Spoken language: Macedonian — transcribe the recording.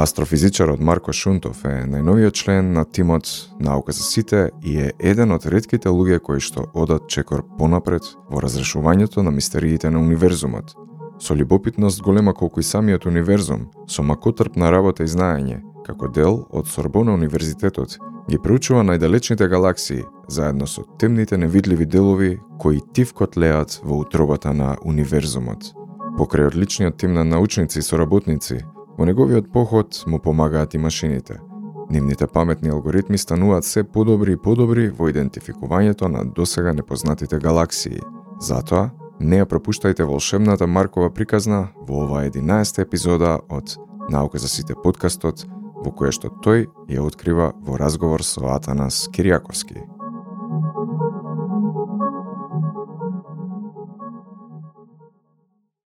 Астрофизичарот Марко Шунтов е најновиот член на тимот Наука за сите и е еден од редките луѓе кои што одат чекор понапред во разрешувањето на мистериите на универзумот. Со любопитност голема колку и самиот универзум, со макотрпна работа и знаење, како дел од Сорбона Универзитетот, ги проучува најдалечните галаксии, заедно со темните невидливи делови кои тивкот леат во утробата на универзумот. Покрај одличниот тим на научници и соработници, во неговиот поход му помагаат и машините. Нивните паметни алгоритми стануваат се подобри и подобри во идентификувањето на досега непознатите галаксии. Затоа, не ја пропуштајте волшебната Маркова приказна во оваа 11 епизода од Наука за сите подкастот, во која што тој ја открива во разговор со Атанас Кириаковски.